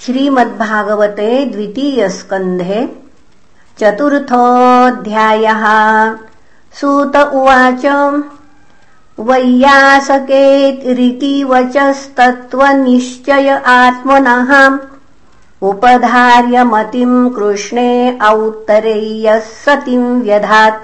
श्रीमद्भागवते द्वितीयस्कन्धे चतुर्थोऽध्यायः। सूत उवाच वचस्तत्त्वनिश्चय आत्मनः। उपधार्यमतिम् कृष्णे औत्तरेयः सतीम् व्यधात्।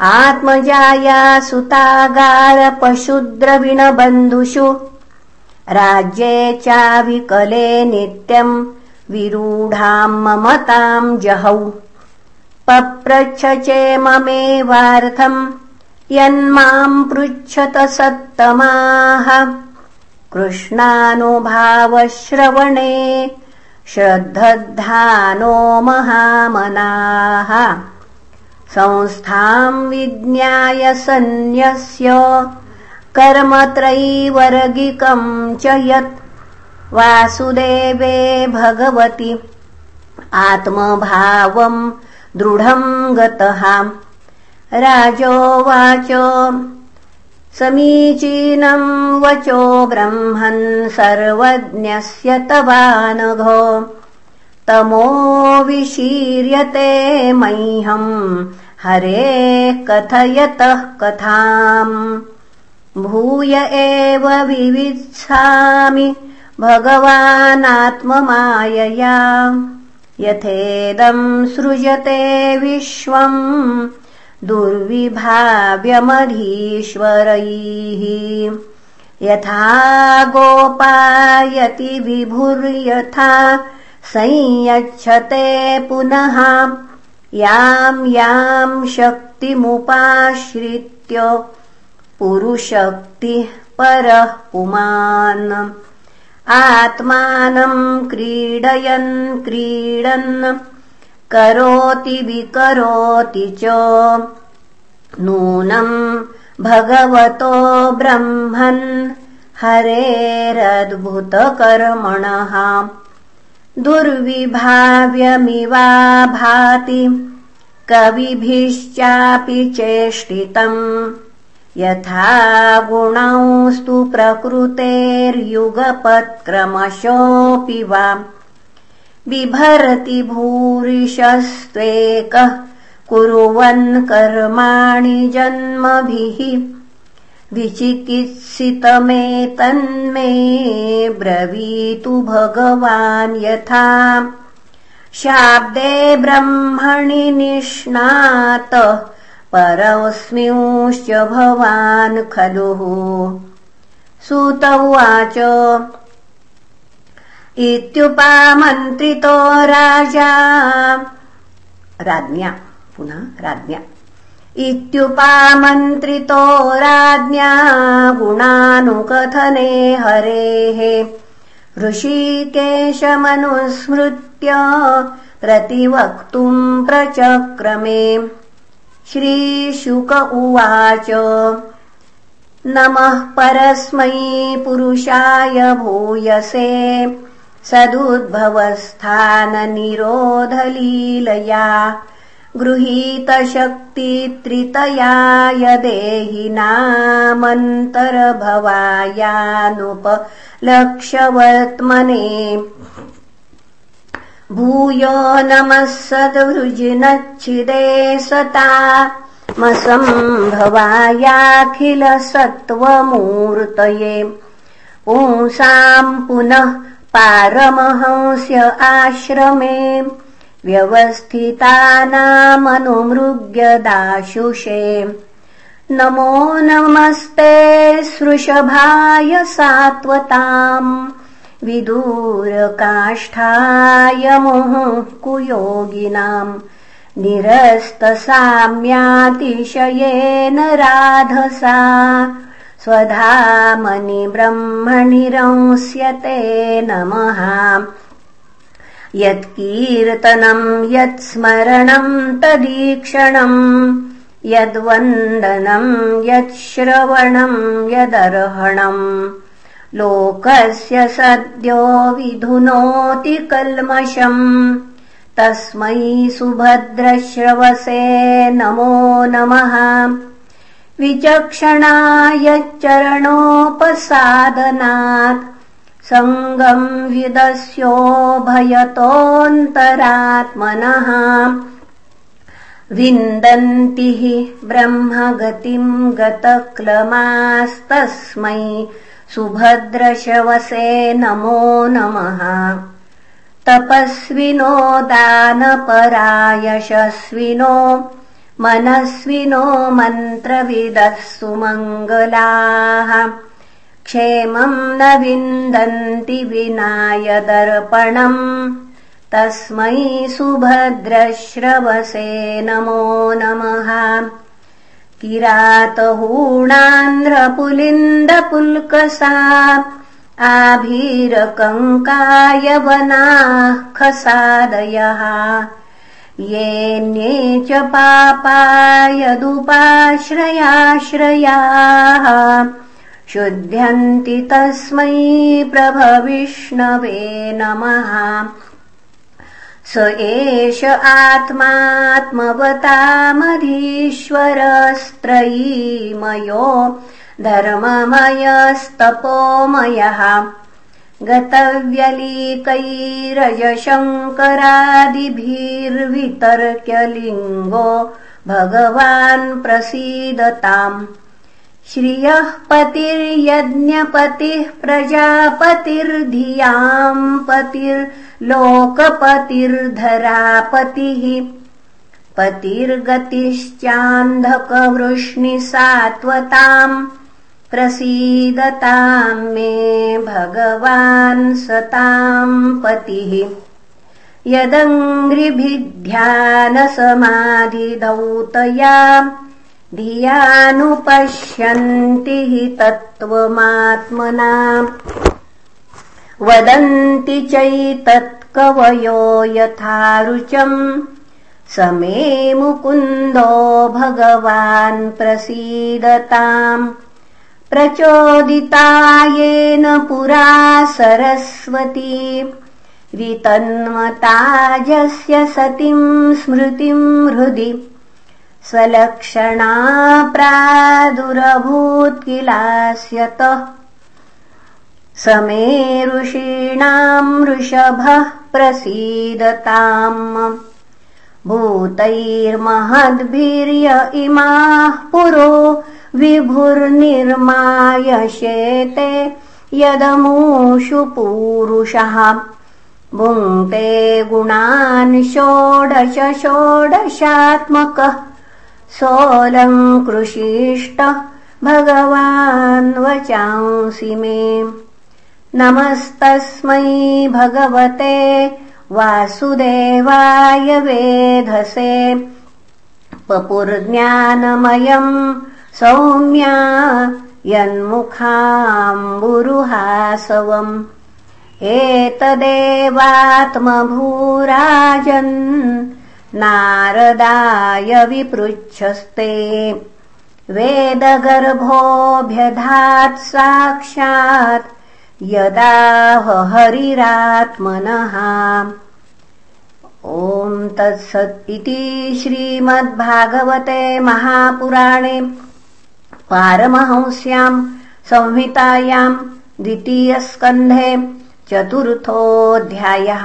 आत्मजाया सुतागारपशुद्रविणबन्धुषु राज्ये चाविकले नित्यम् विरूढाम् ममताम् जहौ। पप्रच्छ चेममेवार्थम् यन्माम् पृच्छत सत्तमाः। कृष्णानुभावश्रवणे श्रद्धधानो महामनाः। संस्थाम् विज्ञाय सन्न्यस्य कर्मत्रैवर्गिकम् च यत् वासुदेवे भगवति। आत्मभावम् दृढम् गतः। राजोवाच समीचीनम् वचो ब्रह्मन् सर्वज्ञस्य तवानघो। तमो विशीर्यते मह्यम् हरे कथयतः कथाम् भूय एव विवित्सामि भगवानात्ममायया। यथेदम् सृजते विश्वम् दुर्विभाव्यमधीश्वरैः। यथा गोपायति विभुर्यथा संयच्छते पुनः याम् याम् शक्तिमुपाश्रित्य पुरुशक्तिः परः पुमान् आत्मानम् क्रीडयन् क्रीडन्। करोति विकरोति च। नूनम् भगवतो ब्रह्मन्। हरेरद्भुतकर्मणः दुर्विभाव्यमिवा भाति कविभिश्चापि चेष्टितम् यथा गुणौस्तु प्रकृतेर्युगपत्क्रमशोऽपि वा। बिभरति भूरिशस्त्वेकः कुर्वन् कर्माणि जन्मभिः। विचिकित्सितमेतन्मे ब्रवीतु भगवान् यथा। शाब्दे ब्रह्मणि निष्णात परस्मिंश्च भवान् खलु। सुत उवाच इत्युपामन्त्रितो राजा। राज्ञा पुनः राज्ञा। इत्युपामन्त्रितो राज्ञा गुणानुकथने हरेः। ऋषिकेशमनुस्मृत्य प्रतिवक्तुम् प्रचक्रमे श्रीशुक उवाच। नमः परस्मै पुरुषाय भूयसे सदुद्भवस्थाननिरोधलीलया गृहीतशक्तित्रितयाय देहिनामन्तरभवायानुपलक्ष्यवर्त्मने भूयो नमः सद्वृजिनच्छिदे सता मसम्भवायाखिलसत्त्वमूर्तये पुंसाम् पुनः पारमहंस्य आश्रमे। व्यवस्थितानामनुमृग्यदाशुषे। नमो नमस्ते सृषभाय सात्वताम् विदूरकाष्ठाय कुयोगिनाम् निरस्तसाम्यातिशयेन राधसा। स्वधामनि ब्रह्मणि रंस्यते नमः। यत्कीर्तनम् यत्स्मरणम् तदीक्षणम् यद्वन्दनम् यच्छ्रवणम् यदर्हणम् लोकस्य सद्यो विधुनोति कल्मषम्। तस्मै सुभद्रश्रवसे नमो नमः। विचक्षणाय चरणोपसादनात्। सङ्गम् विदस्योभयतोऽन्तरात्मनः। विन्दन्ति हि ब्रह्मगतिम् गतक्लमास्तस्मै सुभद्रशवसे नमो नमः। तपस्विनो दानपरायशस्विनो मनस्विनो मन्त्रविदः सुमङ्गलाः क्षेमम् न विन्दन्ति विनाय दर्पणम् तस्मै सुभद्रश्रवसे नमो नमः किरातहूणान्ध्रपुलिन्दपुल्कसा आभीरकङ्कायवनाः खसादयः येऽन्ये च पापायदुपाश्रयाश्रयाः शुध्यन्ति तस्मै प्रभविष्णवे नमः स एष आत्मात्मवतामधीश्वरस्त्रयीमयो धर्ममयस्तपोमयः। गतव्यलीकैरजशङ्करादिभिर्वितर्क्यलिङ्गो भगवान् प्रसीदताम् श्रियः पतिर्यज्ञपतिः प्रजापतिर्धियाम् पतिर्लोकपतिर्धरापतिः पतिर्गतिश्चान्धकवृष्णिसात्वताम् प्रसीदताम् मे भगवान् सताम् पतिः यदङ्घ्रिभिध्यानसमाधिदौतया धियानुपश्यन्ति हि तत्त्वमात्मना वदन्ति चैतत्कवयो यथा रुचम् स मे मुकुन्दो भगवान् प्रसीदताम्। प्रचोदिता येन पुरा सरस्वती। वितन्मताजस्य सतीम् स्मृतिम् हृदि स्वलक्षणा प्रादुरभूत् किलास्यतः स मे ऋषीणाम् ऋषभः प्रसीदताम्। भूतैर्महद्भिर्य इमाः पुरो विभुर्निर्मायशेते यदमूषु पूरुषः। भुङ्क्ते गुणान् षोडश षोडशात्मकः सोऽलङ्कृशिष्ट भगवान् वचांसि मे। नमस्तस्मै भगवते वासुदेवाय वेधसे। पपुर्ज्ञानमयम् सौम्या यन्मुखाम्बुरुहासवम्। एतदेवात्मभूराजन् नारदाय विपृच्छस्ते। वेदगर्भोऽभ्यधात् साक्षात् यदा हरिरात्मनः। ॐ तत्सत् इति श्रीमद्भागवते महापुराणे पारमहंस्याम् संहितायाम् द्वितीयस्कन्धे चतुर्थोऽध्यायः